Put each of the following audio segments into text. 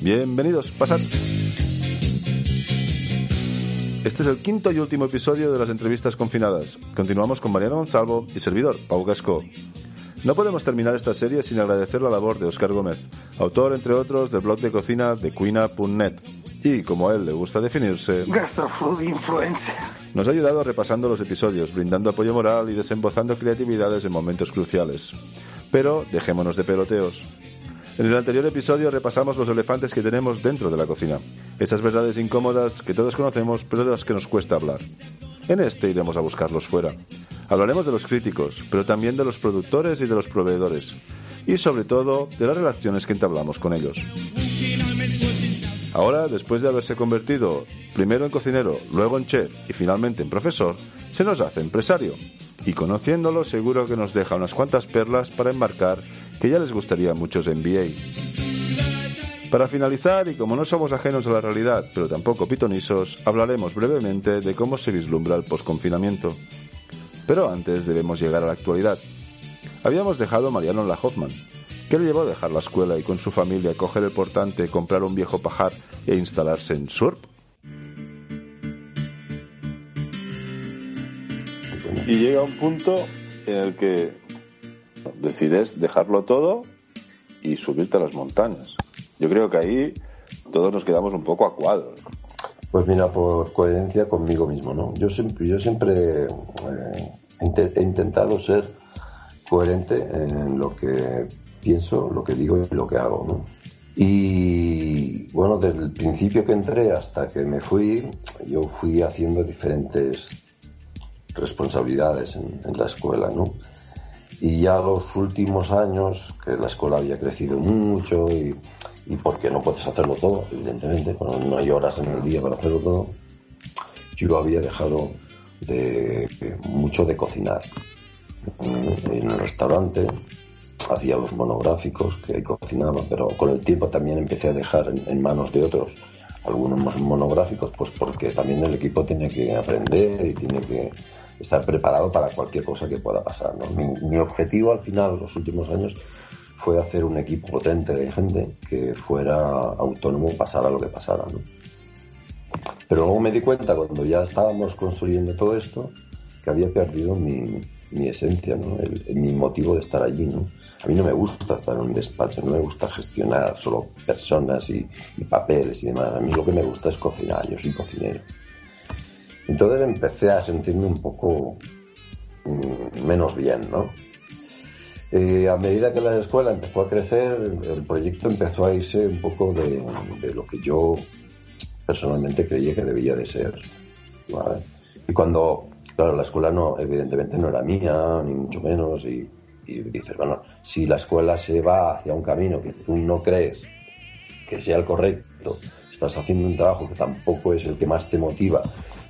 Bienvenidos, pasad. Este es el quinto y último episodio de las entrevistas confinadas. Continuamos con Mariano Gonzalvo y servidor, Pau Gasco. No podemos terminar esta serie sin agradecer la labor de Oscar Gómez, autor, entre otros, del blog de cocina de cuina.net. Y, como a él le gusta definirse, Gastrofood Influencer. nos ha ayudado repasando los episodios, brindando apoyo moral y desembozando creatividades en momentos cruciales. Pero dejémonos de peloteos. En el anterior episodio repasamos los elefantes que tenemos dentro de la cocina. Esas verdades incómodas que todos conocemos, pero de las que nos cuesta hablar. En este iremos a buscarlos fuera. Hablaremos de los críticos, pero también de los productores y de los proveedores. Y sobre todo de las relaciones que entablamos con ellos. Ahora, después de haberse convertido primero en cocinero, luego en chef y finalmente en profesor, se nos hace empresario. Y conociéndolo seguro que nos deja unas cuantas perlas para embarcar que ya les gustaría a muchos MBA. Para finalizar, y como no somos ajenos a la realidad, pero tampoco pitonisos, hablaremos brevemente de cómo se vislumbra el posconfinamiento. Pero antes debemos llegar a la actualidad. Habíamos dejado a Mariano la Hoffman. ¿Qué le llevó a dejar la escuela y con su familia coger el portante, comprar un viejo pajar e instalarse en Surp? Y llega un punto en el que decides dejarlo todo y subirte a las montañas. Yo creo que ahí todos nos quedamos un poco a cuadros. Pues mira, por coherencia conmigo mismo, ¿no? Yo siempre, yo siempre eh, he intentado ser coherente en lo que pienso, lo que digo y lo que hago, ¿no? Y bueno, desde el principio que entré hasta que me fui, yo fui haciendo diferentes responsabilidades en, en la escuela, ¿no? Y ya los últimos años, que la escuela había crecido mucho y, y porque no puedes hacerlo todo, evidentemente, cuando no hay horas en el día para hacerlo todo, yo había dejado de, mucho de cocinar. En el restaurante hacía los monográficos que cocinaba, pero con el tiempo también empecé a dejar en, en manos de otros algunos monográficos, pues porque también el equipo tiene que aprender y tiene que estar preparado para cualquier cosa que pueda pasar. ¿no? Mi, mi objetivo al final, los últimos años, fue hacer un equipo potente de gente que fuera autónomo, pasara lo que pasara. ¿no? Pero luego me di cuenta cuando ya estábamos construyendo todo esto que había perdido mi, mi esencia, ¿no? El- el- mi motivo de estar allí. ¿no? A mí no me gusta estar en un despacho, no me gusta gestionar solo personas y, y papeles y demás. A mí lo que me gusta es cocinar, yo soy cocinero. Entonces empecé a sentirme un poco mm, menos bien, ¿no? Eh, a medida que la escuela empezó a crecer, el, proyecto empezó a irse un poco de, lo que yo personalmente creía que debía de ser. Y cuando, claro, la escuela no, evidentemente no era mía, ni mucho menos, y, y dices, bueno, si la escuela se va hacia un camino que tú no crees que sea el correcto, estás haciendo un trabajo que tampoco es el que más te motiva,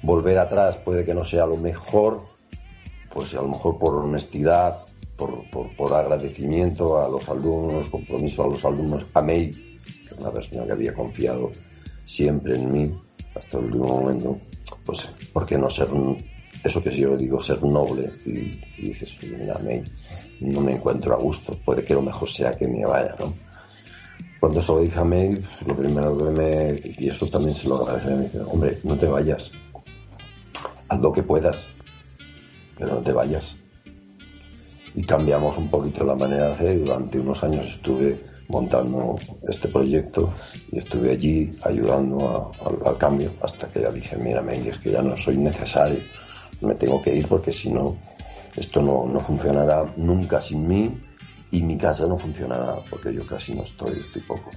volver atrás puede que no sea lo mejor, pues a lo mejor por honestidad, por, por, por agradecimiento a los alumnos, compromiso a los alumnos, a May, que es una persona que había confiado siempre en mí hasta el último momento, pues ¿por qué no ser eso que yo digo, ser noble? Y, dices, "Oye, mira, May, no me encuentro a gusto, puede que lo mejor sea que me vaya, ¿no? Cuando se lo dije a May, pues, lo primero que me, y eso también se lo agradece, me dice, hombre, no te vayas, haz lo que puedas, pero no te vayas. Y cambiamos un poquito la manera de hacer. Durante unos años estuve montando este proyecto y estuve allí ayudando a- al- al cambio hasta que ya dije, mira, me es que ya no soy necesario, me tengo que ir porque si no, esto no, no funcionará nunca sin mí y mi casa no funcionará porque yo casi no estoy, estoy poco.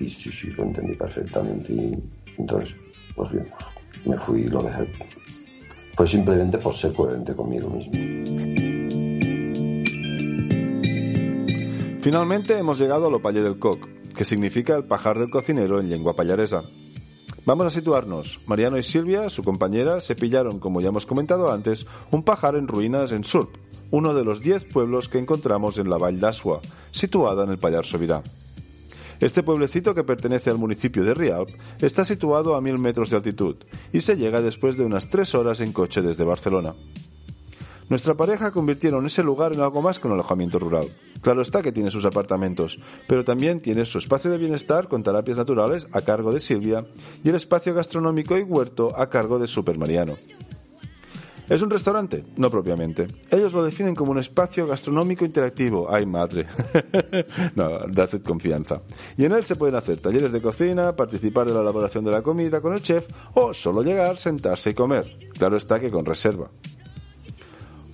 Y sí, sí, lo entendí perfectamente y entonces, pues bien, me fui y lo dejé. Fue simplemente por ser coherente conmigo mismo. Finalmente hemos llegado a lo palle del coc, que significa el pajar del cocinero en lengua pallaresa. Vamos a situarnos. Mariano y Silvia, su compañera, se pillaron, como ya hemos comentado antes, un pajar en ruinas en Surp, uno de los diez pueblos que encontramos en la Vall d'Asua, situada en el Pallar Sobirá. Este pueblecito que pertenece al municipio de Rialp está situado a mil metros de altitud y se llega después de unas tres horas en coche desde Barcelona. Nuestra pareja convirtieron ese lugar en algo más que un alojamiento rural. Claro está que tiene sus apartamentos, pero también tiene su espacio de bienestar con terapias naturales a cargo de Silvia y el espacio gastronómico y huerto a cargo de Super Mariano. ¿Es un restaurante? No propiamente. Ellos lo definen como un espacio gastronómico interactivo. ¡Ay, madre! no, dadle confianza. Y en él se pueden hacer talleres de cocina, participar de la elaboración de la comida con el chef o solo llegar, sentarse y comer. Claro está que con reserva.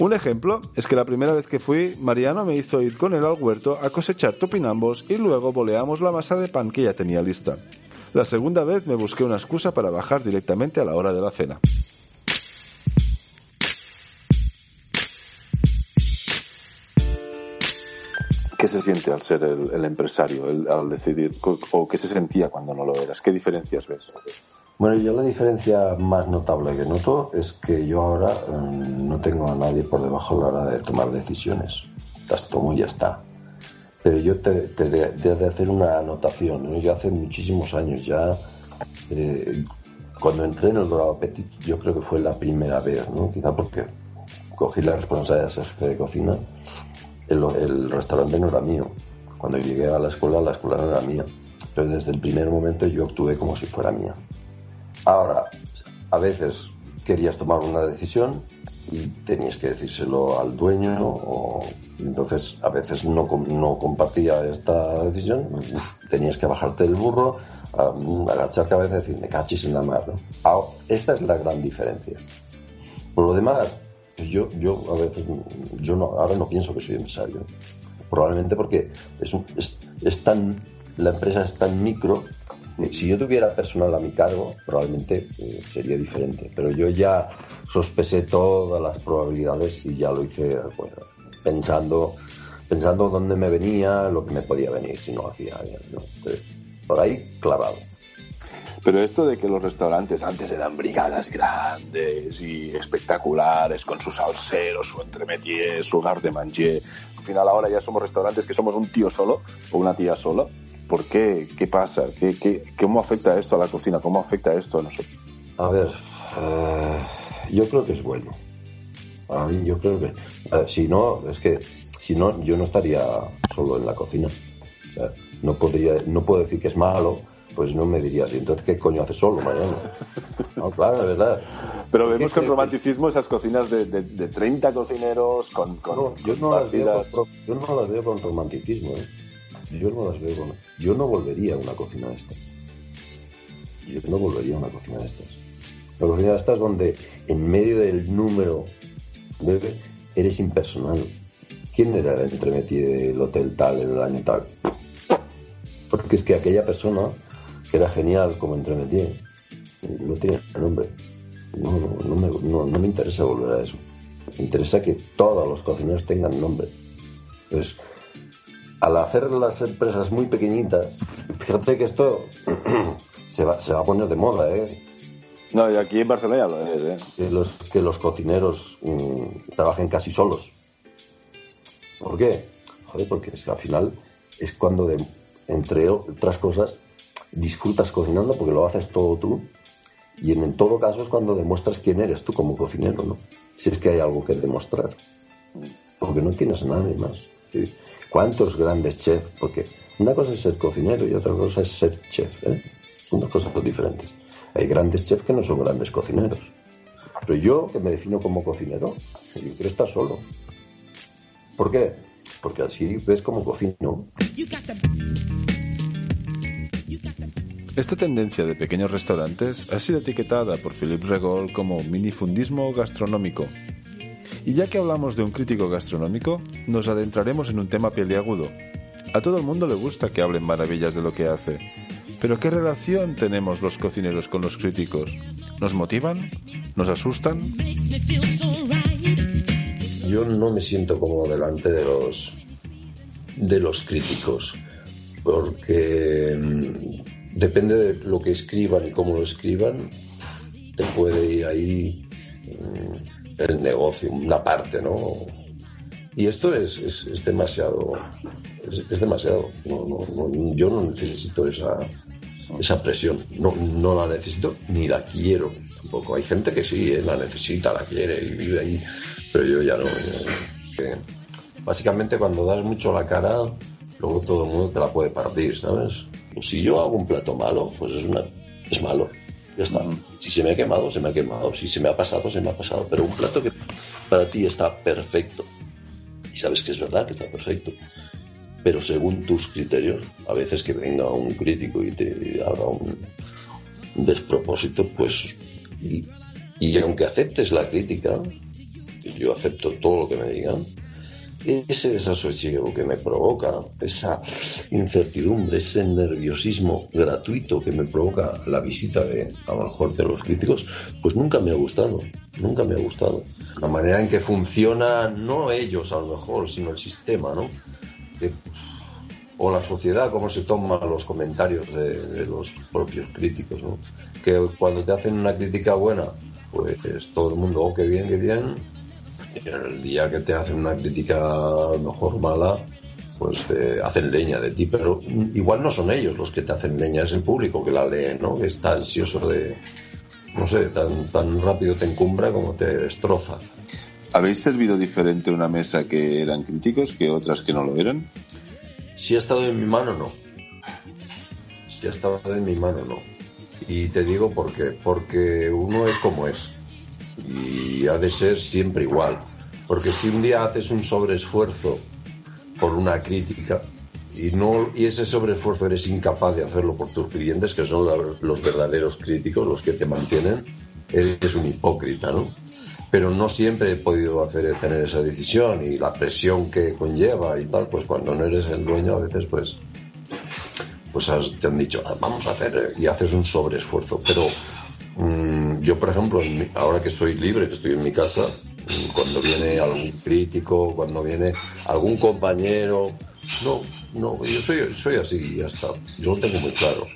Un ejemplo es que la primera vez que fui, Mariano me hizo ir con él al huerto a cosechar topinambos y luego boleamos la masa de pan que ya tenía lista. La segunda vez me busqué una excusa para bajar directamente a la hora de la cena. Se siente al ser el, empresario, al decidir, o qué se sentía cuando no lo eras? ¿Qué diferencias ves? Bueno, yo la diferencia más notable que noto es que yo ahora mm, no tengo a nadie por debajo a la hora de tomar decisiones. Las tomo y ya está. Pero yo te, te de, hacer una anotación. ¿no? Yo hace muchísimos años ya, eh, cuando entré en el Dorado Petit, yo creo que fue la primera vez, ¿no? quizá porque cogí la responsabilidad de ser jefe de cocina el, restaurante no era mío. Cuando llegué a la escuela, la escuela no era mía. Pero desde el primer momento yo actué como si fuera mía. Ahora, a veces querías tomar una decisión y tenías que decírselo al dueño o entonces a veces no, no compartía esta decisión, tenías que bajarte del burro, agachar cabeza y decir, me cachis en la mar. esta es la gran diferencia. Por lo demás, yo, yo a veces, yo no, ahora no pienso que soy empresario. Probablemente porque es, es, es tan, la empresa es tan micro. Si yo tuviera personal a mi cargo, probablemente eh, sería diferente. Pero yo ya sospesé todas las probabilidades y ya lo hice pensando, pensando dónde me venía, lo que me podía venir si no hacía. por ahí clavado. Pero esto de que los restaurantes antes eran brigadas grandes y espectaculares, con sus salseros, su entremetier, su garde manger, al final ahora ya somos restaurantes que somos un tío solo o una tía sola. ¿Por qué? ¿Qué pasa? ¿Qué, qué, cómo afecta esto a la cocina? ¿Cómo afecta esto a nosotros? A ver, eh, yo creo que es bueno. A mí yo creo que... si no, es que si no, yo no estaría solo en la cocina. no, podría, no puedo decir que es malo, pues no me dirías, ¿y entonces qué coño hace solo mañana? No, claro, es verdad. Pero vemos con romanticismo esas cocinas de, de, 30 cocineros con, yo, no las veo con, yo no las veo con romanticismo, ¿eh? Yo no las veo con... Yo no volvería a una cocina de estas. Yo no volvería a una cocina de estas. Una cocina de estas donde en medio del número eres impersonal. ¿Quién era el entremetido del hotel tal en el año tal? Porque es que aquella persona que era genial como entremetí, no tiene nombre. No, no, me, no, me interesa volver a eso. Me interesa que todos los cocineros tengan nombre. Entonces, al hacer las empresas muy pequeñitas, fíjate que esto se, va, se va a poner de moda, ¿eh? No, y aquí en Barcelona lo es, ¿eh? Que los, que los cocineros mm, trabajen casi solos. ¿Por qué? Joder, porque es que al final es cuando, de, entre otras cosas, disfrutas cocinando porque lo haces todo tú. Y en, todo caso es cuando demuestras quién eres tú como cocinero, ¿no? Si es que hay algo que demostrar. Porque no tienes a nadie más. ¿cuántos grandes chefs? Porque una cosa es ser cocinero y otra cosa es ser chef, ¿eh? Son dos cosas diferentes. Hay grandes chefs que no son grandes cocineros. Pero yo, que me defino como cocinero, yo quiero estar solo. ¿Por qué? Porque así ves como cocino. Esta tendencia de pequeños restaurantes ha sido etiquetada por Philippe Regol como minifundismo gastronómico. Y ya que hablamos de un crítico gastronómico, nos adentraremos en un tema peliagudo. A todo el mundo le gusta que hablen maravillas de lo que hace. Pero ¿qué relación tenemos los cocineros con los críticos? ¿Nos motivan? ¿Nos asustan? Yo no me siento como delante de los de los críticos porque mm, depende de lo que escriban y cómo lo escriban, te puede ir ahí mm, el negocio, una parte, ¿no? Y esto es, es, demasiado, es, demasiado. yo no necesito esa, esa presión. No, no la necesito ni la quiero tampoco. Hay gente que sí, eh, la necesita, la quiere y vive ahí, pero yo ya no. básicamente cuando das mucho la cara, luego todo el mundo te la puede partir, ¿sabes? Pues si yo hago un plato malo, pues es, una, es malo. Ya está. Si se me ha quemado, se me ha quemado. Si se me ha pasado, se me ha pasado. Pero un plato que para ti está perfecto. Y sabes que es verdad que está perfecto pero según tus criterios, a veces que venga un crítico y te haga un, despropósito, pues, y, aunque aceptes la crítica, yo acepto todo lo que me digan, ese desasosiego que me provoca, esa incertidumbre, ese nerviosismo gratuito que me provoca la visita de, a lo mejor, de los críticos, pues nunca me ha gustado, nunca me ha gustado. La manera en que funciona, no ellos a lo mejor, sino el sistema, ¿no? o la sociedad, cómo se toman los comentarios de, los propios críticos, ¿no? Que cuando te hacen una crítica buena, pues todo el mundo, oh, qué bien, qué bien. El día que te hacen una crítica mejor mala, pues te hacen leña de ti, pero igual no son ellos los que te hacen leña, es el público que la lee, ¿no? Que está ansioso de, no sé, tan, tan rápido te encumbra como te destroza. ¿Habéis servido diferente una mesa que eran críticos que otras que no lo eran? Si ha estado en mi mano, no. Si ha estado en mi mano, no. Y te digo por qué. Porque uno es como es. Y ha de ser siempre igual. Porque si un día haces un sobreesfuerzo por una crítica y no y ese sobreesfuerzo eres incapaz de hacerlo por tus clientes, que son los verdaderos críticos, los que te mantienen, eres un hipócrita, ¿no? pero no siempre he podido hacer tener esa decisión y la presión que conlleva y tal, pues cuando no eres el dueño a veces pues pues te han dicho, ah, vamos a hacer y haces un sobreesfuerzo, pero mm, yo por ejemplo, ahora que soy libre, que estoy en mi casa, mm, cuando viene algún crítico, cuando viene algún compañero, no, no, yo soy, soy así y ya está, yo lo tengo muy claro.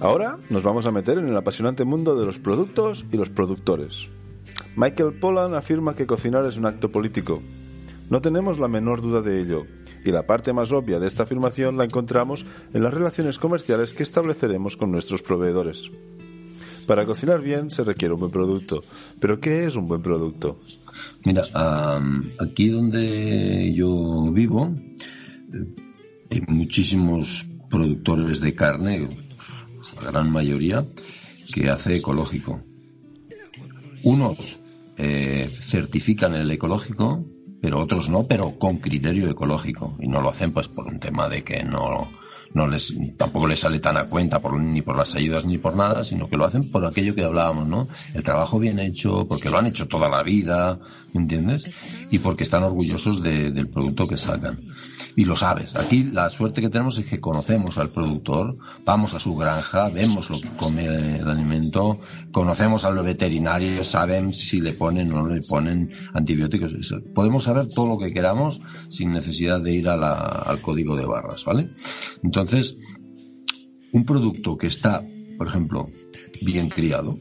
Ahora nos vamos a meter en el apasionante mundo de los productos y los productores. Michael Pollan afirma que cocinar es un acto político. No tenemos la menor duda de ello, y la parte más obvia de esta afirmación la encontramos en las relaciones comerciales que estableceremos con nuestros proveedores. Para cocinar bien se requiere un buen producto, pero ¿qué es un buen producto? Mira, aquí donde yo vivo eh, hay muchísimos productores de carne, la gran mayoría, que hace ecológico. Unos eh, certifican el ecológico, pero otros no, pero con criterio ecológico. Y no lo hacen pues por un tema de que no, no les, tampoco les sale tan a cuenta por, ni por las ayudas ni por nada, sino que lo hacen por aquello que hablábamos, ¿no? El trabajo bien hecho, porque lo han hecho toda la vida, ¿me entiendes? Y porque están orgullosos del producto que sacan y lo sabes. Aquí la suerte que tenemos es que conocemos al productor, vamos a su granja, vemos lo que come el alimento, conocemos al veterinario, saben si le ponen o no le ponen antibióticos. Podemos saber todo lo que queramos sin necesidad de ir al código de barras, ¿vale? Entonces, un producto que está, por ejemplo, bien criado,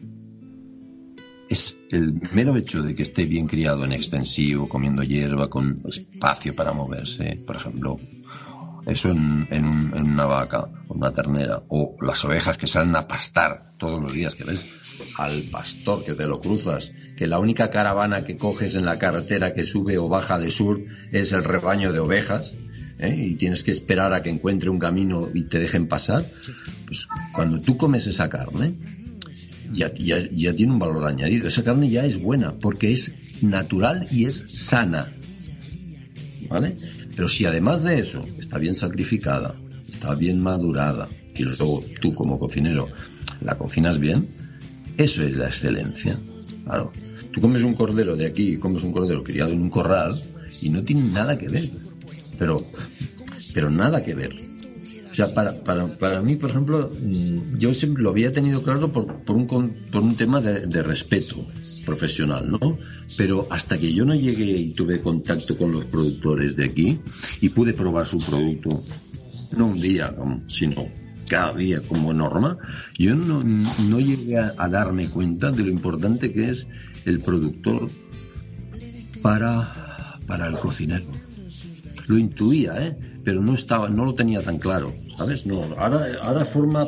es el mero hecho de que esté bien criado en extensivo, comiendo hierba, con espacio para moverse, por ejemplo, eso en, una vaca o una ternera, o las ovejas que salen a pastar todos los días, que ves al pastor que te lo cruzas, que la única caravana que coges en la carretera que sube o baja de sur es el rebaño de ovejas, ¿eh? y tienes que esperar a que encuentre un camino y te dejen pasar, pues cuando tú comes esa carne, ya, ya, tiene un valor añadido. Esa carne ya es buena porque es natural y es sana. ¿Vale? Pero si además de eso está bien sacrificada, está bien madurada y luego tú como cocinero la cocinas bien, eso es la excelencia. Claro. Tú comes un cordero de aquí, comes un cordero criado en un corral y no tiene nada que ver. Pero, pero nada que ver. O sea, para, para, para mí, por ejemplo, mm, yo siempre lo había tenido claro por, por, un, por un tema de, respeto profesional, ¿no? Pero hasta que yo no llegué y tuve contacto con los productores de aquí y pude probar su producto, no un día, sino cada día como norma, yo no, no llegué a, a darme cuenta de lo importante que es el productor para, para el cocinero. Lo intuía, ¿eh? Pero no estaba, no lo tenía tan claro, ¿sabes? No, ahora, ahora forma,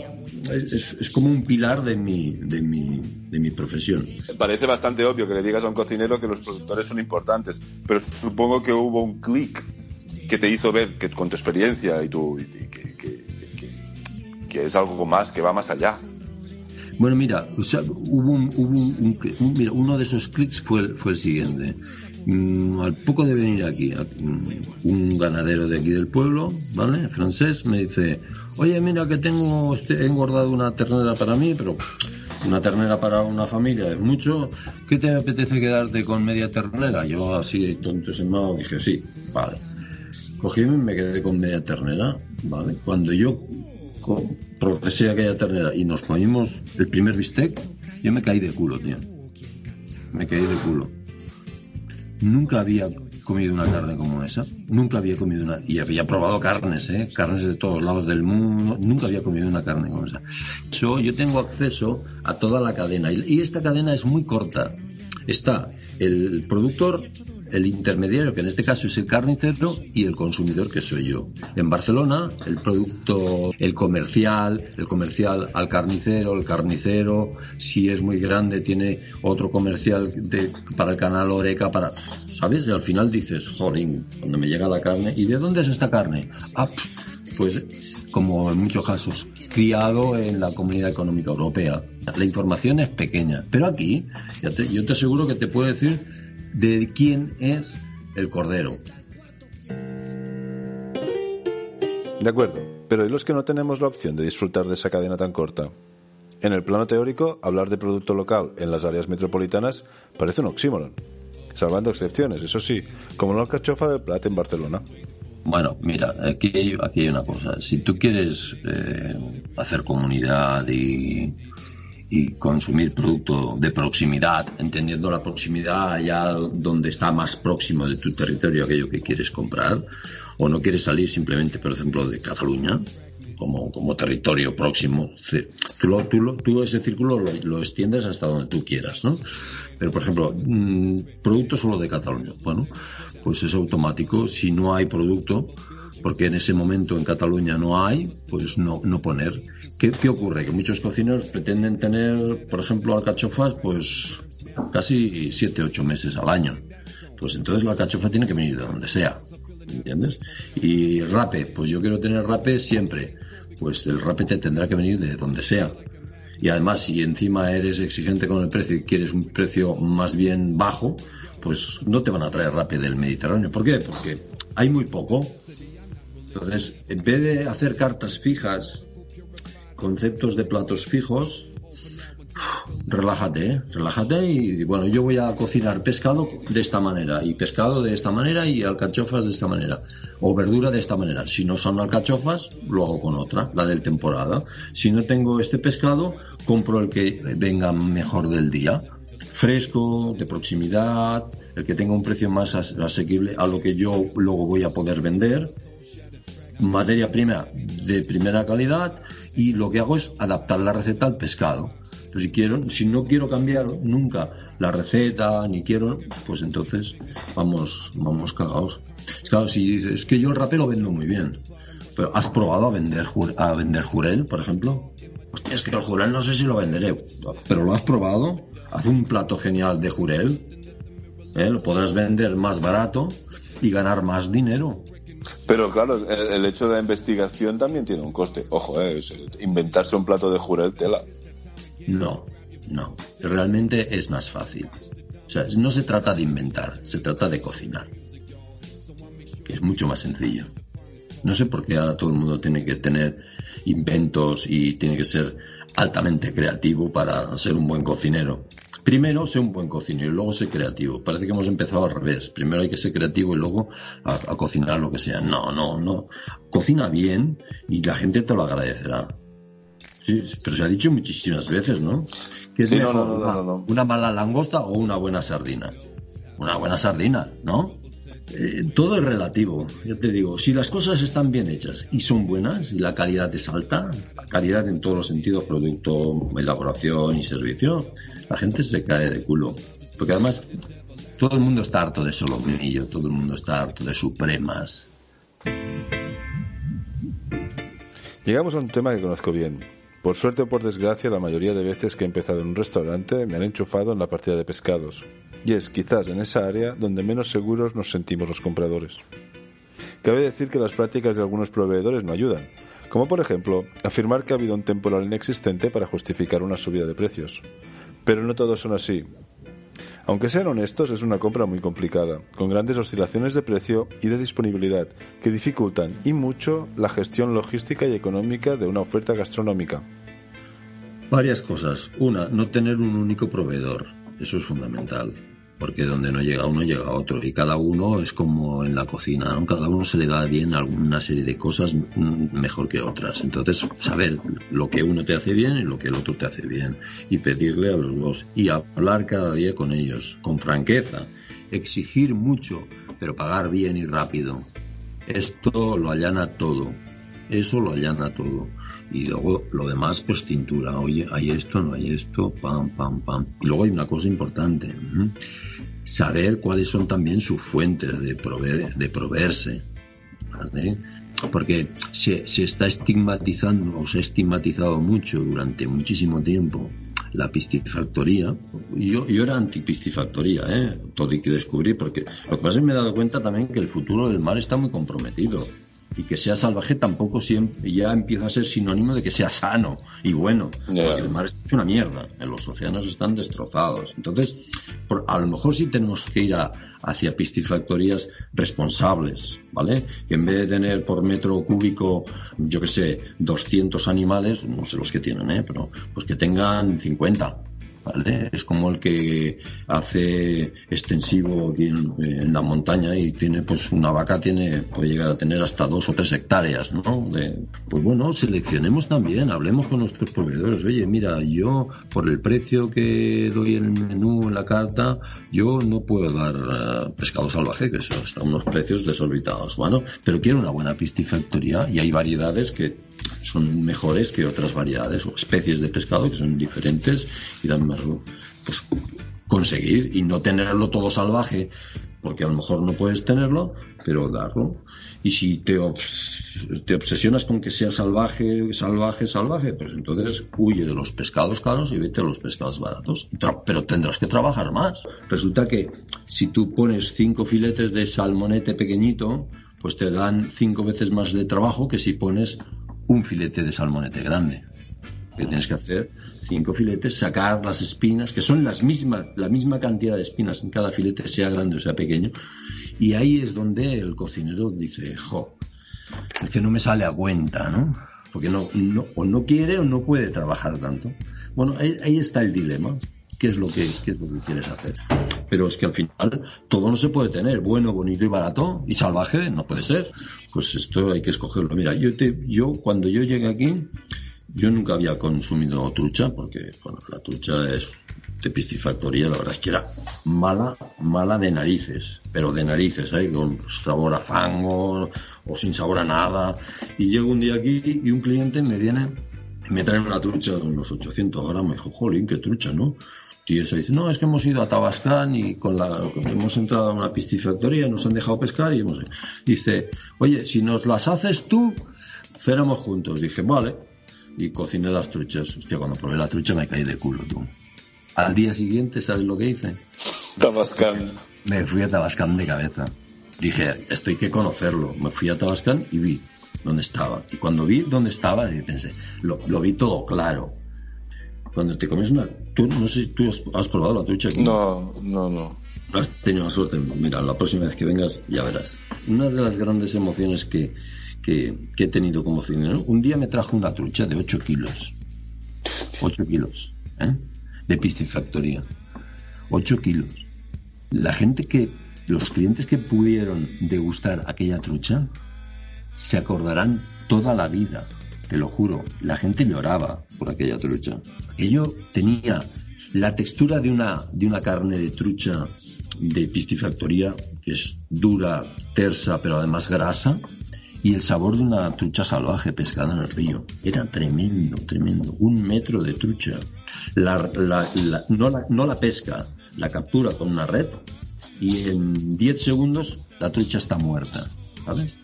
es, es como un pilar de mi, de mi, de mi profesión. Parece bastante obvio que le digas a un cocinero que los productores son importantes, pero supongo que hubo un clic que te hizo ver que con tu experiencia y tu y que, que, que, que es algo más que va más allá. Bueno, mira, o sea, hubo, un, hubo un, un, mira, uno de esos clics fue, fue el siguiente. Mm, al poco de venir aquí, mm, un ganadero de aquí del pueblo, ¿vale? Francés, me dice, oye, mira que tengo, he engordado una ternera para mí, pero una ternera para una familia es mucho, ¿qué te apetece quedarte con media ternera? Yo así, tonto mano, dije, sí, vale. Cogí y me quedé con media ternera, ¿vale? Cuando yo procesé aquella ternera y nos comimos el primer bistec, yo me caí de culo, tío. Me caí de culo. Nunca había comido una carne como esa. Nunca había comido una. Y había probado carnes, ¿eh? Carnes de todos lados del mundo. Nunca había comido una carne como esa. Yo, yo tengo acceso a toda la cadena. Y esta cadena es muy corta. Está el productor el intermediario, que en este caso es el carnicero, y el consumidor, que soy yo. En Barcelona, el producto, el comercial, el comercial al carnicero, el carnicero, si es muy grande, tiene otro comercial de, para el canal Oreca, para, ¿sabes? Al final dices, jolín, cuando me llega la carne, ¿y de dónde es esta carne? Ah, pues, como en muchos casos, criado en la Comunidad Económica Europea. La información es pequeña, pero aquí, yo te aseguro que te puedo decir de quién es el Cordero. De acuerdo, pero ¿y los que no tenemos la opción de disfrutar de esa cadena tan corta? En el plano teórico, hablar de producto local en las áreas metropolitanas parece un oxímoron, salvando excepciones, eso sí, como la alcachofa del Plat en Barcelona. Bueno, mira, aquí hay, una cosa. Si tú quieres eh, hacer comunidad y y consumir producto de proximidad, entendiendo la proximidad allá donde está más próximo de tu territorio aquello que quieres comprar, o no quieres salir simplemente, por ejemplo, de Cataluña, como, como territorio próximo. Tú, lo, tú, tú ese círculo lo, lo, extiendes hasta donde tú quieras, ¿no? Pero, por ejemplo, mmm, producto solo de Cataluña. Bueno, pues es automático. Si no hay producto, porque en ese momento en Cataluña no hay, pues no, no poner. ¿Qué, ¿Qué, ocurre? Que muchos cocineros pretenden tener, por ejemplo, alcachofas, pues casi 7, 8 meses al año. Pues entonces la alcachofa tiene que venir de donde sea, ¿entiendes? Y rape, pues yo quiero tener rape siempre. Pues el rape te tendrá que venir de donde sea. Y además, si encima eres exigente con el precio y quieres un precio más bien bajo, pues no te van a traer rape del Mediterráneo. ¿Por qué? Porque hay muy poco entonces, en vez de hacer cartas fijas, conceptos de platos fijos, relájate, ¿eh? relájate y bueno, yo voy a cocinar pescado de esta manera y pescado de esta manera y alcachofas de esta manera o verdura de esta manera. Si no son alcachofas, lo hago con otra, la del temporada. Si no tengo este pescado, compro el que venga mejor del día, fresco, de proximidad, el que tenga un precio más asequible a lo que yo luego voy a poder vender materia prima de primera calidad y lo que hago es adaptar la receta al pescado. Si quiero, si no quiero cambiar nunca la receta ni quiero, pues entonces vamos, vamos cagados. Claro, si dices, es que yo el rapé lo vendo muy bien, pero ¿has probado a vender, a vender jurel, por ejemplo? Hostia, es que el jurel no sé si lo venderé, pero lo has probado, haz un plato genial de jurel, ¿eh? lo podrás vender más barato y ganar más dinero. Pero claro, el, el, hecho de la investigación también tiene un coste. Ojo, eh, inventarse un plato de jurel tela. No, no. Realmente es más fácil. O sea, no se trata de inventar, se trata de cocinar. Que es mucho más sencillo. No sé por qué ahora todo el mundo tiene que tener inventos y tiene que ser altamente creativo para ser un buen cocinero. Primero, sé un buen cocinero y luego sé creativo. Parece que hemos empezado al revés. Primero hay que ser creativo y luego a, a, cocinar lo que sea. No, no, no. Cocina bien y la gente te lo agradecerá. Sí, pero se ha dicho muchísimas veces, ¿no? Que es sí, mejor no, no, no, una mala langosta o una buena sardina. Una buena sardina, ¿no? Eh, todo es relativo, ya te digo, si las cosas están bien hechas y son buenas y la calidad es alta, la calidad en todos los sentidos, producto, elaboración y servicio, la gente se cae de culo. Porque además todo el mundo está harto de solomillo, todo el mundo está harto de supremas. Llegamos a un tema que conozco bien. Por suerte o por desgracia, la mayoría de veces que he empezado en un restaurante me han enchufado en la partida de pescados. Y es quizás en esa área donde menos seguros nos sentimos los compradores. Cabe decir que las prácticas de algunos proveedores no ayudan, como por ejemplo afirmar que ha habido un temporal inexistente para justificar una subida de precios. Pero no todos son así. Aunque sean honestos, es una compra muy complicada, con grandes oscilaciones de precio y de disponibilidad que dificultan y mucho la gestión logística y económica de una oferta gastronómica. Varias cosas. Una, no tener un único proveedor. Eso es fundamental porque donde no llega uno llega otro y cada uno es como en la cocina, ¿no? cada uno se le da bien alguna serie de cosas mejor que otras. Entonces, saber lo que uno te hace bien y lo que el otro te hace bien y pedirle a los dos y hablar cada día con ellos con franqueza, exigir mucho, pero pagar bien y rápido. Esto lo allana todo. Eso lo allana todo y luego lo demás pues cintura oye hay esto no hay esto pam pam pam y luego hay una cosa importante saber cuáles son también sus fuentes de proveer, de proveerse porque se, se está estigmatizando o se ha estigmatizado mucho durante muchísimo tiempo la piscifactoría. Yo, yo era anti-piscifactoría, ¿eh? todo hay que descubrir, porque lo que pasa es que me he dado cuenta también que el futuro del mar está muy comprometido y que sea salvaje tampoco siempre ya empieza a ser sinónimo de que sea sano y bueno. Porque el mar es una mierda, los océanos están destrozados. Entonces, a lo mejor sí tenemos que ir a, hacia piscifactorías responsables, ¿vale? Que en vez de tener por metro cúbico, yo que sé, 200 animales, no sé los que tienen, ¿eh? Pero pues que tengan 50 es como el que hace extensivo aquí en, la montaña y tiene, pues una vaca tiene, puede llegar a tener hasta dos o tres hectáreas, ¿no? De, pues bueno, seleccionemos también, hablemos con nuestros proveedores. Oye, mira, yo por el precio que doy en el menú, en la carta, yo no puedo dar eh, pescado salvaje, que a unos precios desorbitados. Bueno, pero quiero una buena piscifactoría y hay variedades que son mejores que otras variedades o especies de pescado que son diferentes y dan más pues, conseguir y no tenerlo todo salvaje porque a lo mejor no puedes tenerlo pero darlo. Y si te, te obsesionas con que sea salvaje salvaje salvaje pues entonces huye de los pescados caros y vete a los pescados baratos. Pero tendrás que trabajar más. Resulta que si tú pones cinco filetes de salmonete pequeñito pues te dan cinco veces más de trabajo que si pones un filete de salmonete grande. Que tienes que hacer cinco filetes, sacar las espinas, que son las mismas, la misma cantidad de espinas en cada filete, sea grande o sea pequeño. Y ahí es donde el cocinero dice, jo, es que no me sale a cuenta, ¿no? Porque no, no, o no quiere o no puede trabajar tanto. Bueno, ahí, está el dilema. ¿Qué es, lo que, qué es lo que quieres hacer? Pero es que al final todo no se puede tener. Bueno, bonito y barato y salvaje no puede ser pues esto hay que escogerlo. Mira, yo, te, yo cuando yo llegué aquí, yo nunca había consumido trucha, porque bueno, la trucha es de piscifactoría, la verdad es que era mala, mala de narices, pero de narices, ¿eh? con sabor a fango o sin sabor a nada. Y llego un día aquí y un cliente me viene, me trae una trucha de unos 800 gramos, me dijo, jolín, qué trucha, ¿no? Y eso dice, no, es que hemos ido a Tabascán y con la, hemos entrado a una piscifactoría, nos han dejado pescar y hemos... Dice, oye, si nos las haces tú, cenamos juntos. Dije, vale. Y cociné las truchas. Hostia, cuando probé la trucha me caí de culo, tú. Al día siguiente, ¿sabes lo que hice? Tabascán. Me fui a Tabascán de cabeza. Dije, esto hay que conocerlo. Me fui a Tabascán y vi dónde estaba. Y cuando vi dónde estaba, pensé, lo, lo vi todo claro cuando te comes una... Tú, no sé si tú has, probado la trucha aquí. No, no, no. Has tenido suerte. Mira, la próxima vez que vengas ya verás. Una de las grandes emociones que, que, he tenido como cocinero, un día me trajo una trucha de 8 kilos. 8 kilos, ¿eh? De piscifactoría. 8 kilos. La gente que, los clientes que pudieron degustar aquella trucha, se acordarán toda la vida te lo juro, la gente lloraba por aquella trucha. Aquello tenía la textura de una, de una carne de trucha de piscifactoría, que es dura, tersa, pero además grasa, y el sabor de una trucha salvaje pescada en el río. Era tremendo, tremendo. Un metro de trucha. No, la, no la pesca, la captura con una red y en 10 segundos la trucha está muerta. ¿Sabes?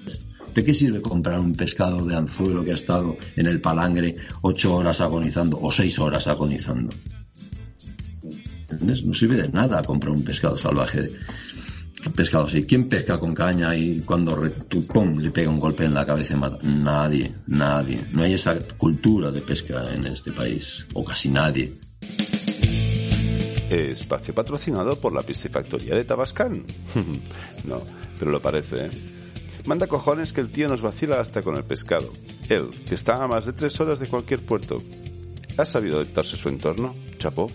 ¿De qué sirve comprar un pescado de anzuelo que ha estado en el palangre ocho horas agonizando o seis horas agonizando? ¿Entiendes? No sirve de nada comprar un pescado salvaje. Pescado así. ¿Quién pesca con caña y cuando tú, pum, le pega un golpe en la cabeza y mata? Nadie, nadie. No hay esa cultura de pesca en este país. O casi nadie. Espacio patrocinado por la piscifactoría de Tabascán. no, pero lo parece, ¿eh? Manda cojones que el tío nos vacila hasta con el pescado. Él, que está a más de tres horas de cualquier puerto. ¿Ha sabido adaptarse su entorno? Chapó.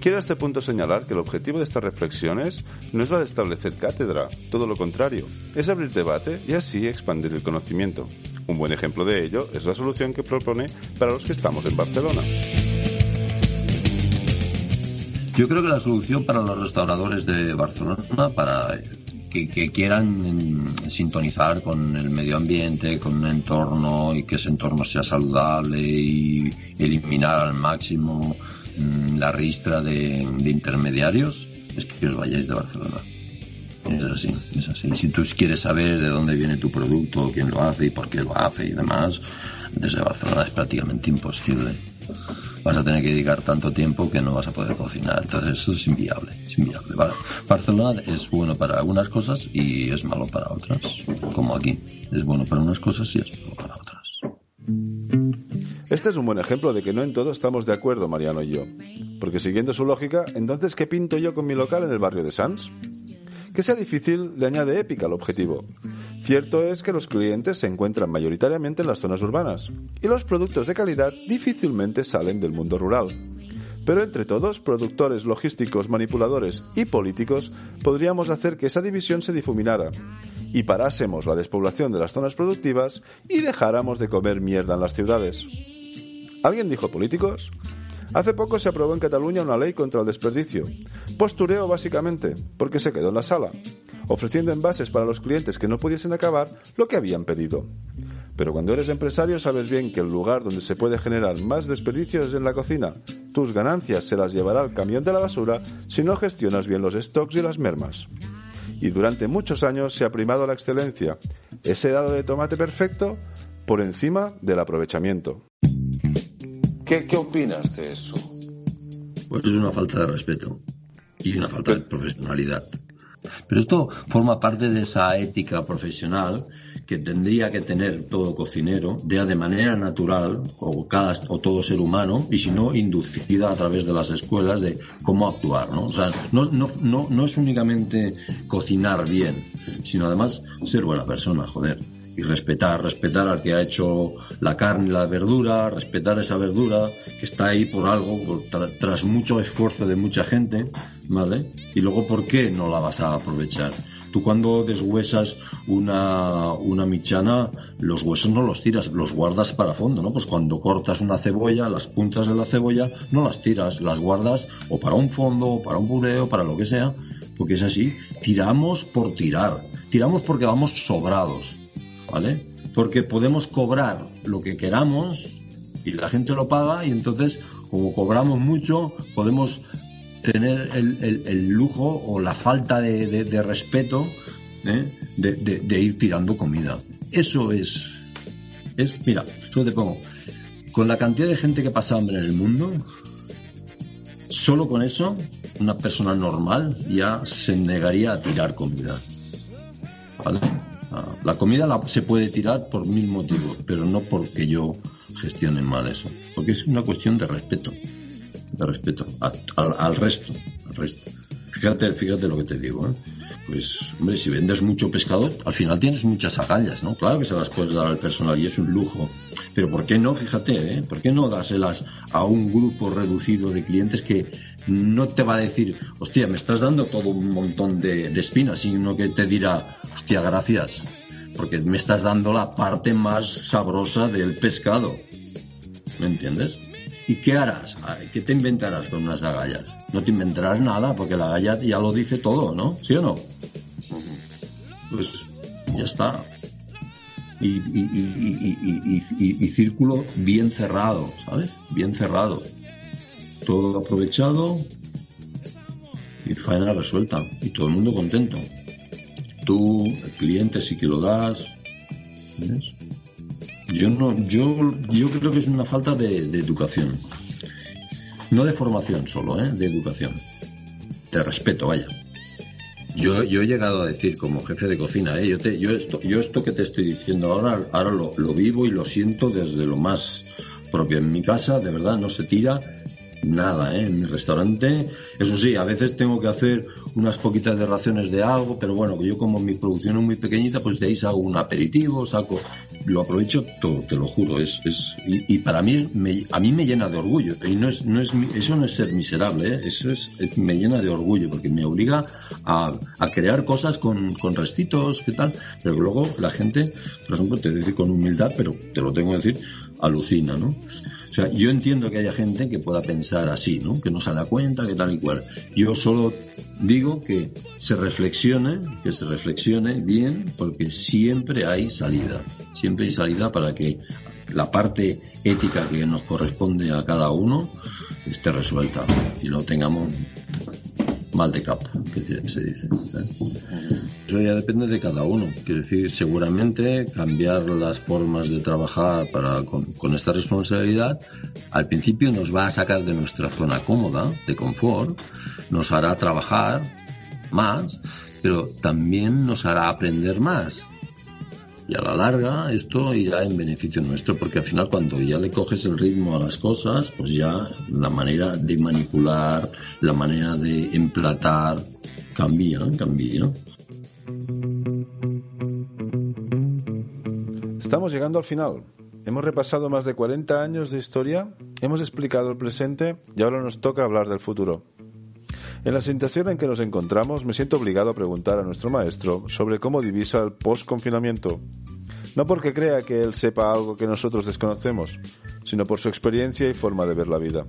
Quiero a este punto señalar que el objetivo de estas reflexiones no es la de establecer cátedra, todo lo contrario, es abrir debate y así expandir el conocimiento. Un buen ejemplo de ello es la solución que propone para los que estamos en Barcelona. Yo creo que la solución para los restauradores de Barcelona, para que, quieran sintonizar con el medio ambiente, con un entorno y que ese entorno sea saludable y eliminar al máximo Mm, la ristra de, intermediarios es que os vayáis de Barcelona. Es así, es así. Si tú quieres saber de dónde viene tu producto, quién lo hace y por qué lo hace y demás, desde Barcelona es prácticamente imposible. Vas a tener que dedicar tanto tiempo que no vas a poder cocinar. Entonces eso es inviable, inviable. Barcelona es bueno para algunas cosas y es malo para otras, como aquí. Es bueno para unas cosas y es malo para otras. Este es un buen ejemplo de que no en todo estamos de acuerdo Mariano y yo. Porque siguiendo su lógica, entonces ¿qué pinto yo con mi local en el barrio de Sans? Que sea difícil le añade épica al objetivo. Cierto es que los clientes se encuentran mayoritariamente en las zonas urbanas y los productos de calidad difícilmente salen del mundo rural. Pero entre todos, productores, logísticos, manipuladores y políticos, podríamos hacer que esa división se difuminara y parásemos la despoblación de las zonas productivas y dejáramos de comer mierda en las ciudades. ¿Alguien dijo políticos? Hace poco se aprobó en Cataluña una ley contra el desperdicio. Postureo básicamente, porque se quedó en la sala, ofreciendo envases para los clientes que no pudiesen acabar lo que habían pedido. Pero cuando eres empresario sabes bien que el lugar donde se puede generar más desperdicio es en la cocina. Tus ganancias se las llevará el camión de la basura si no gestionas bien los stocks y las mermas. Y durante muchos años se ha primado la excelencia, ese dado de tomate perfecto por encima del aprovechamiento. ¿Qué, ¿Qué opinas de eso? Pues es una falta de respeto y una falta de profesionalidad. Pero esto forma parte de esa ética profesional que tendría que tener todo cocinero, de, de manera natural, o, cada, o todo ser humano, y si no, inducida a través de las escuelas de cómo actuar, ¿no? O sea, no, no, no, no es únicamente cocinar bien, sino además ser buena persona, joder y respetar, respetar al que ha hecho la carne y la verdura, respetar esa verdura que está ahí por algo, tras mucho esfuerzo de mucha gente, ¿vale? Y luego, ¿por qué no la vas a aprovechar? Tú cuando deshuesas una, una michana, los huesos no los tiras, los guardas para fondo, ¿no? Pues cuando cortas una cebolla, las puntas de la cebolla no las tiras, las guardas o para un fondo, o para un pureo, para lo que sea, porque es así. Tiramos por tirar, tiramos porque vamos sobrados ¿vale? Porque podemos cobrar lo que queramos y la gente lo paga y entonces, como cobramos mucho, podemos tener el, lujo o la falta de, respeto ¿eh? de, ir tirando comida. Eso es, es, mira, yo te pongo, con la cantidad de gente que pasa hambre en el mundo, solo con eso, una persona normal ya se negaría a tirar comida. ¿Vale? La comida se puede tirar por mil motivos, pero no porque yo gestione mal eso, porque es una cuestión de respeto, de respeto al, resto, al resto. Fíjate, fíjate lo que te digo, ¿eh? Pues, hombre, si vendes mucho pescado, al final tienes muchas agallas, ¿no? Claro que se las puedes dar al personal y es un lujo. Pero ¿por qué no? Fíjate, ¿eh? ¿Por qué no dáselas a un grupo reducido de clientes que no te va a decir, hostia, me estás dando todo un montón de, de espinas, sino que te dirá, gracias, porque me estás dando la parte más sabrosa del pescado. ¿Me entiendes? ¿Y qué harás? ¿Qué te inventarás con unas agallas? No te inventarás nada, porque la agalla ya lo dice todo, ¿no? ¿Sí o no? Pues ya está. Y, y, círculo bien cerrado, ¿sabes? Bien cerrado. Todo aprovechado y faena resuelta. Y todo el mundo contento. Tú, el cliente, sí que lo das, Yo no, yo, yo creo que es una falta de, educación. No de formación solo, ¿eh? de educación. De respeto, vaya. Yo, yo he llegado a decir como jefe de cocina, ¿eh? yo, te, yo, esto, yo esto que te estoy diciendo ahora, ahora lo, lo vivo y lo siento desde lo más propio. En mi casa, de verdad, no se tira nada, ¿eh? En mi restaurante, eso sí, a veces tengo que hacer unas poquitas de raciones de algo, pero bueno, yo como mi producción es muy pequeñita, pues de ahí saco un aperitivo, saco, lo aprovecho todo, te lo juro, es, es, y, para mí, me, a mí me llena de orgullo, y no es, no es, eso no es ser miserable, ¿eh? eso es, me llena de orgullo, porque me obliga a, a crear cosas con, con restitos, qué tal, pero luego la gente, por ejemplo, te dice con humildad, pero te lo tengo que decir, alucina, ¿no? O sea, yo entiendo que haya gente que pueda pensar así, ¿no? Que no se da cuenta, que tal y cual. Yo solo digo que se reflexione, que se reflexione bien, porque siempre hay salida. Siempre hay salida para que la parte ética que nos corresponde a cada uno esté resuelta y no tengamos mal de cap, que se dice. ¿eh? Eso ya depende de cada uno. Quiero decir, seguramente cambiar las formas de trabajar para con, esta responsabilidad al principio nos va a sacar de nuestra zona cómoda, de confort, nos hará trabajar más, pero también nos hará aprender más. Y a la larga esto irá en beneficio nuestro, porque al final cuando ya le coges el ritmo a las cosas, pues ya la manera de manipular, la manera de emplatar, cambia, cambia. Estamos llegando al final. Hemos repasado más de 40 años de historia, hemos explicado el presente y ahora nos toca hablar del futuro. En la situación en que nos encontramos, me siento obligado a preguntar a nuestro maestro sobre cómo divisa el post-confinamiento. No porque crea que él sepa algo que nosotros desconocemos, sino por su experiencia y forma de ver la vida.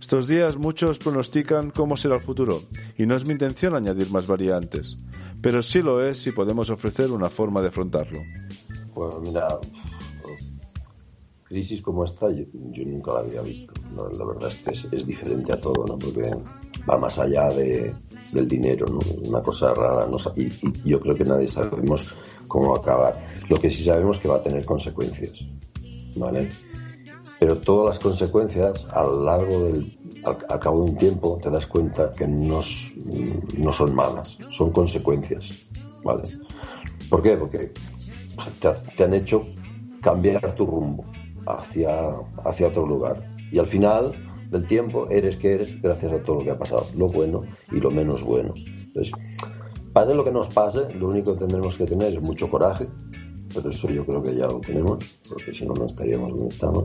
Estos días muchos pronostican cómo será el futuro, y no es mi intención añadir más variantes, pero sí lo es si podemos ofrecer una forma de afrontarlo. Bueno, mira, crisis como esta yo, nunca la había visto. La verdad es que es, diferente a todo, ¿no? Porque va más allá de, del dinero, ¿no? Una cosa rara, no, y, y, yo creo que nadie sabemos cómo acabar. Lo que sí sabemos es que va a tener consecuencias, ¿vale? Pero todas las consecuencias a largo del, al, cabo de un tiempo te das cuenta que no, no son malas, son consecuencias, ¿vale? ¿Por qué? Porque te, te han hecho cambiar tu rumbo hacia, hacia otro lugar. Y al final del tiempo eres que eres gracias a todo lo que ha pasado, lo bueno y lo menos bueno. Entonces, pase lo que nos pase, lo único que tendremos que tener es mucho coraje, pero eso yo creo que ya lo tenemos, porque si no, no estaríamos donde estamos.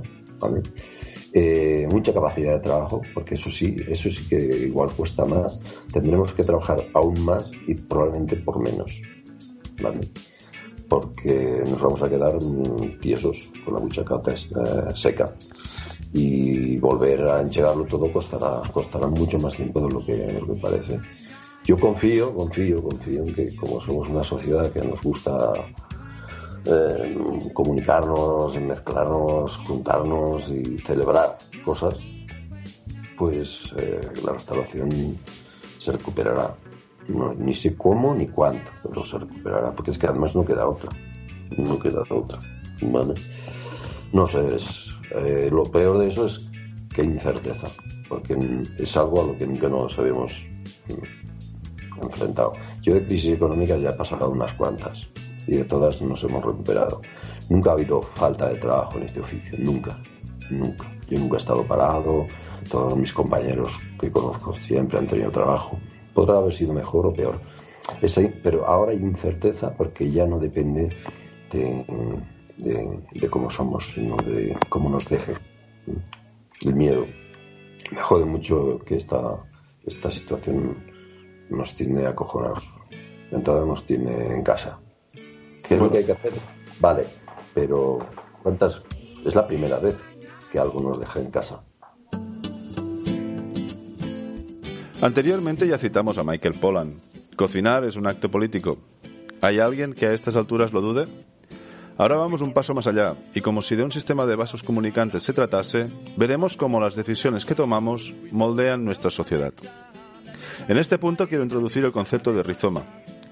Eh, mucha capacidad de trabajo, porque eso sí, eso sí que igual cuesta más. Tendremos que trabajar aún más y probablemente por menos. ¿vale? Porque nos vamos a quedar tiesos con la buchaca eh, seca y volver a enchegarlo todo costará, costará mucho más tiempo de lo que, lo que parece. Yo confío, confío, confío en que como somos una sociedad que nos gusta eh, comunicarnos, mezclarnos, juntarnos y celebrar cosas, pues eh, la restauración se recuperará. No, ni sé cómo ni cuánto, pero se recuperará, porque es que además no queda otra. No queda otra. ¿vale? No sé, eh, lo peor de eso es que hay incerteza, porque es algo a lo que nunca nos habíamos enfrentado. Yo de crisis económica ya he pasado unas cuantas y de todas nos hemos recuperado. Nunca ha habido falta de trabajo en este oficio, nunca, nunca. Yo nunca he estado parado, todos mis compañeros que conozco siempre han tenido trabajo. Podrá haber sido mejor o peor, pero ahora hay incerteza porque ya no depende de de, cómo somos, sino de cómo nos deje. El miedo. Me jode mucho que esta, esta situación nos tiene acojonados. Entonces nos tiene en casa. ¿Qué es lo que hay que hacer? Vale, pero ¿cuántas? Es la primera vez que algo nos deja en casa. Anteriormente ya citamos a Michael Pollan. Cocinar es un acto político. ¿Hay alguien que a estas alturas lo dude? Ahora vamos un paso más allá y como si de un sistema de vasos comunicantes se tratase, veremos cómo las decisiones que tomamos moldean nuestra sociedad. En este punto quiero introducir el concepto de rizoma.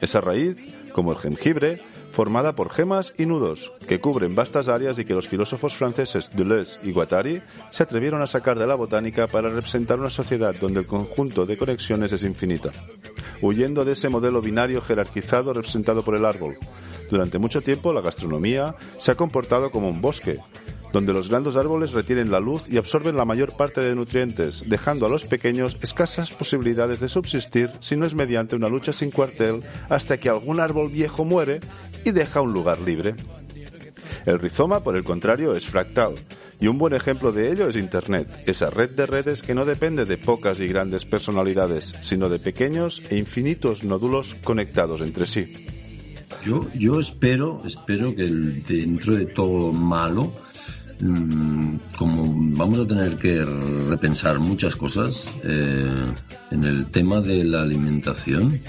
Esa raíz, como el jengibre, formada por gemas y nudos, que cubren vastas áreas y que los filósofos franceses Deleuze y Guattari se atrevieron a sacar de la botánica para representar una sociedad donde el conjunto de conexiones es infinita, huyendo de ese modelo binario jerarquizado representado por el árbol. Durante mucho tiempo la gastronomía se ha comportado como un bosque, donde los grandes árboles retienen la luz y absorben la mayor parte de nutrientes, dejando a los pequeños escasas posibilidades de subsistir si no es mediante una lucha sin cuartel hasta que algún árbol viejo muere y deja un lugar libre. El rizoma, por el contrario, es fractal, y un buen ejemplo de ello es Internet, esa red de redes que no depende de pocas y grandes personalidades, sino de pequeños e infinitos nódulos conectados entre sí. Yo, yo espero, espero que dentro de todo lo malo, como vamos a tener que repensar muchas cosas eh, en el tema de la alimentación,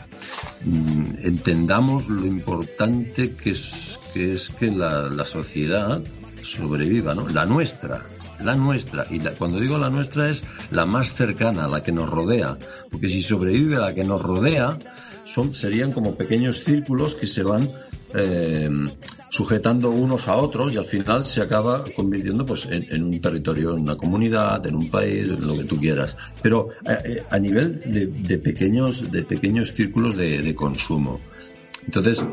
mm, entendamos lo importante que es que, es que la, sociedad sobreviva, ¿no? La nuestra, la nuestra. Y cuando digo la nuestra es la más cercana, la que nos rodea. Porque si sobrevive la que nos rodea, son, serían como pequeños círculos que se van eh, sujetando unos a otros y al final se acaba convirtiendo pues en, un territorio, en una comunidad, en un país, en lo que tú quieras. Pero eh, eh, a, nivel de, pequeños, de pequeños círculos de, consumo. Entonces,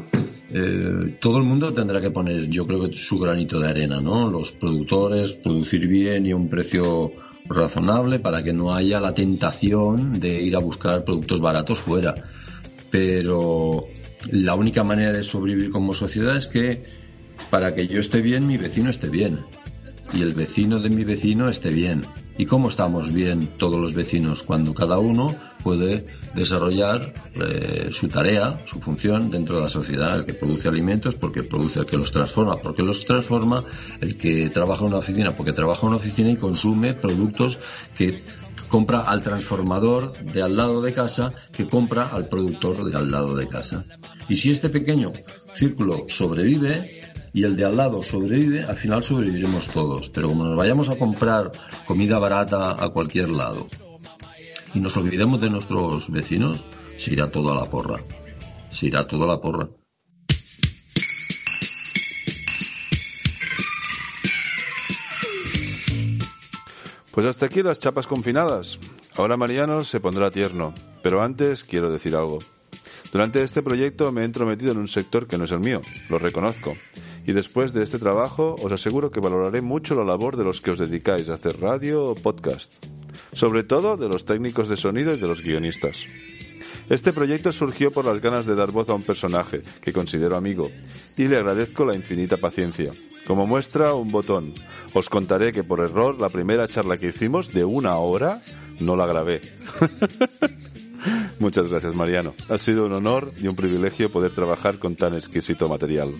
todo el mundo tendrá que poner, yo creo que su granito de arena, ¿no? Los productores, producir bien y a un precio razonable para que no haya la tentación de ir a buscar productos baratos fuera. Pero la única manera de sobrevivir como sociedad es que para que yo esté bien, mi vecino esté bien. Y el vecino de mi vecino esté bien. ¿Y cómo estamos bien todos los vecinos? Cuando cada uno puede desarrollar eh, su tarea, su función dentro de la sociedad. El que produce alimentos porque produce el que los transforma, porque los transforma el que trabaja en una oficina, porque trabaja en una oficina y consume productos que compra al transformador de al lado de casa que compra al productor de al lado de casa. Y si este pequeño círculo sobrevive y el de al lado sobrevive, al final sobreviviremos todos. Pero como nos vayamos a comprar comida barata a cualquier lado y nos olvidemos de nuestros vecinos, se irá todo a la porra. Se irá todo a la porra. Pues hasta aquí las chapas confinadas. Ahora Mariano se pondrá tierno, pero antes quiero decir algo. Durante este proyecto me he entrometido en un sector que no es el mío, lo reconozco. Y después de este trabajo os aseguro que valoraré mucho la labor de los que os dedicáis a hacer radio o podcast. Sobre todo de los técnicos de sonido y de los guionistas. Este proyecto surgió por las ganas de dar voz a un personaje que considero amigo y le agradezco la infinita paciencia. Como muestra, un botón. Os contaré que por error la primera charla que hicimos de una hora no la grabé. Muchas gracias, Mariano. Ha sido un honor y un privilegio poder trabajar con tan exquisito material.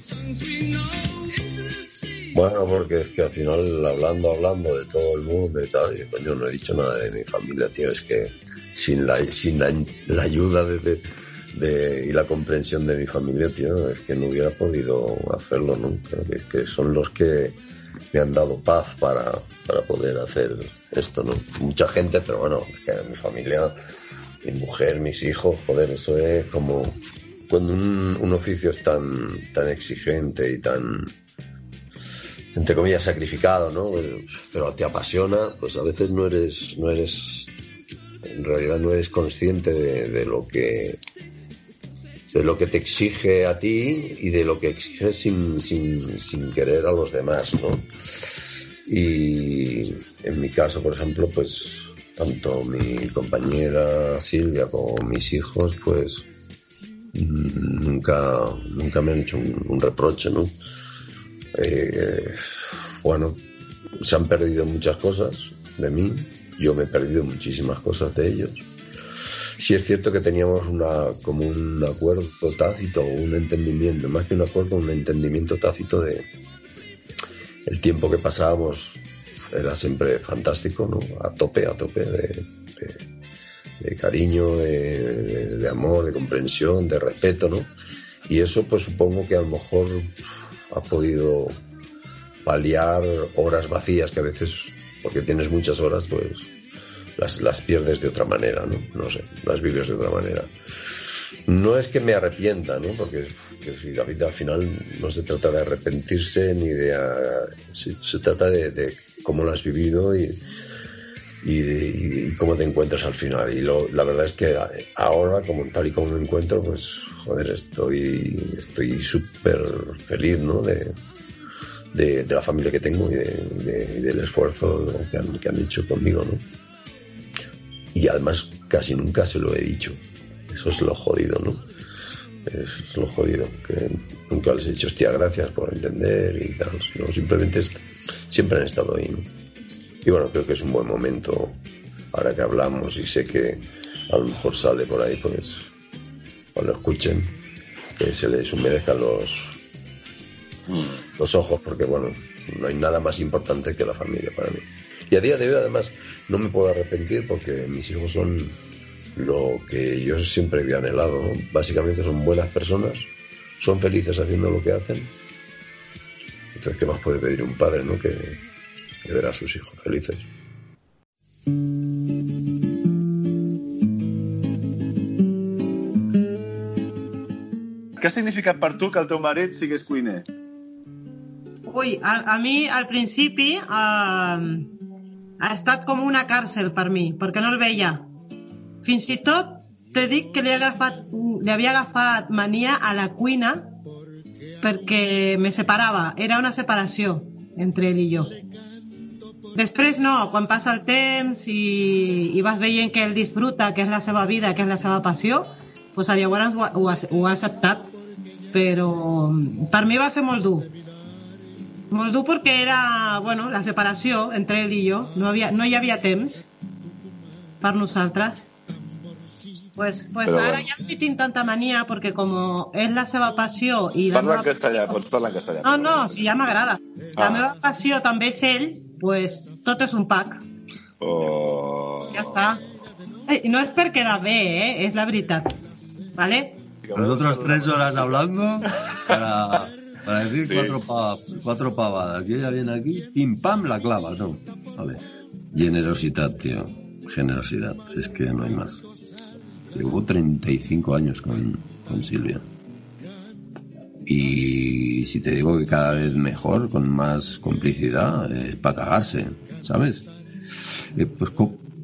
Bueno, porque es que al final, hablando, hablando de todo el mundo y tal, y no he dicho nada de mi familia, tío, es que sin la, sin la, ayuda de, de, y la comprensión de mi familia, tío, es que no hubiera podido hacerlo, ¿no? Creo que, son los que me han dado paz para, para poder hacer esto, ¿no? Mucha gente, pero bueno, que mi familia, mi mujer, mis hijos, joder, eso es como cuando un, un oficio es tan, tan exigente y tan, entre comillas, sacrificado, ¿no? Pero te apasiona, pues a veces no eres, no eres en realidad no eres consciente de, lo que de lo que te exige a ti y de lo que exige sin, sin, sin querer a los demás, ¿no? Y en mi caso, por ejemplo, pues tanto mi compañera Silvia como mis hijos, pues nunca, nunca me han hecho un, reproche, ¿no? Eh, bueno, se han perdido muchas cosas de mí, yo me he perdido muchísimas cosas de ellos. Sí es cierto que teníamos una, como un acuerdo tácito un entendimiento, más que un acuerdo, un entendimiento tácito de el tiempo que pasábamos era siempre fantástico, ¿no? A tope, a tope de, de, cariño, de, de, amor, de comprensión, de respeto, ¿no? Y eso pues supongo que a lo mejor ha podido paliar horas vacías que a veces porque tienes muchas horas, pues las, las pierdes de otra manera, ¿no? No sé, las vives de otra manera. No es que me arrepienta, ¿no? Porque que la vida al final no se trata de arrepentirse ni de... ah, se, trata de, cómo lo has vivido y, y, cómo te encuentras al final. Y lo- la verdad es que ahora, como tal y como me encuentro, pues joder, estoy estoy súper feliz, ¿no? De, de, la familia que tengo y, de- y del esfuerzo que han, que han hecho conmigo, ¿no? Y además casi nunca se lo he dicho. Eso es lo jodido, ¿no? Es lo jodido, que nunca les he dicho, hostia, gracias por entender y tal. No, simplemente siempre han estado ahí, ¿no? Y bueno, creo que es un buen momento, ahora que hablamos y sé que a lo mejor sale por ahí, pues, cuando lo escuchen, que se les humedezcan los, los ojos, porque bueno, no hay nada más importante que la familia para mí. Y a día de hoy, además, no me puedo arrepentir porque mis hijos son lo que yo siempre había anhelado. ¿no? Básicamente son buenas personas, son felices haciendo lo que hacen. Entonces, ¿qué más puede pedir un padre, no? Que, que ver a sus hijos felices. Què ha significat per tu que el teu marit sigués cuiner? Ui, a, a mi al principi eh, ha estat com una càrcel per mi, perquè no el veia. Fins i tot te dic que li, agafat, li havia agafat mania a la cuina perquè me separava, era una separació entre ell i jo. Després no, quan passa el temps i, i vas veient que ell disfruta, que és la seva vida, que és la seva passió, pues llavors ho, ho, ho ha acceptat. Però per mi va ser molt dur. Molt dur perquè era, bueno, la separació entre ell i jo. No, havia, no hi havia temps per nosaltres. Pues, pues Però ara bueno. ja no hi tinc tanta mania perquè com és la seva passió i la Parla en castellà, pots parlar en castellà. No, no, si ja m'agrada. La Ah. meva passió també és ell, pues tot és un pack. Oh. Ja està. Eh, no és per quedar bé, eh? És la veritat. ¿Vale? Nosotros tres horas hablando para, para decir Sí. cuatro, pa- cuatro pavadas. Y ella viene aquí, pim pam, la clava, ¿no? Vale. Generosidad, tío. Generosidad. Es que no hay más. Llevo 35 años con, con Silvia. Y si te digo que cada vez mejor, con más complicidad, es para cagarse, ¿sabes? Eh, pues,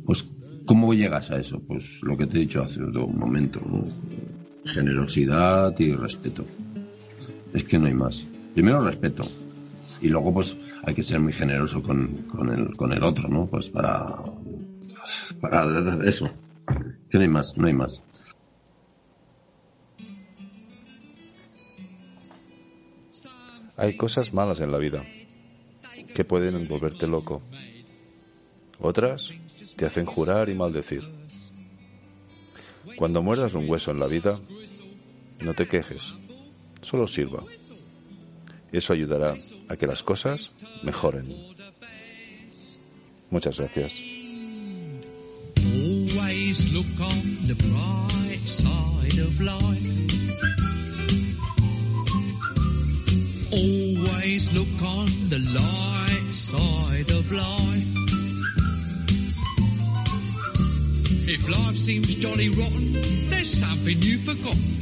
pues, ¿cómo llegas a eso? Pues lo que te he dicho hace un momento, ¿no? generosidad y respeto. Es que no hay más. Primero respeto. Y luego pues hay que ser muy generoso con, el, con el otro, ¿no? Pues para, para eso. Que no hay más, no hay más. Hay cosas malas en la vida que pueden volverte loco. Otras te hacen jurar y maldecir. Cuando muerdas un hueso en la vida, no te quejes, solo sirva. Eso ayudará a que las cosas mejoren. Muchas gracias. Always look on the bright side of light side of life. If life seems jolly rotten, there's something you've forgotten,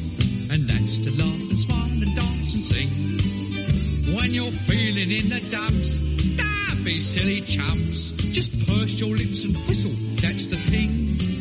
and that's to laugh and smile and dance and sing. When you're feeling in the dumps, don't be silly chumps. Just purse your lips and whistle, that's the thing.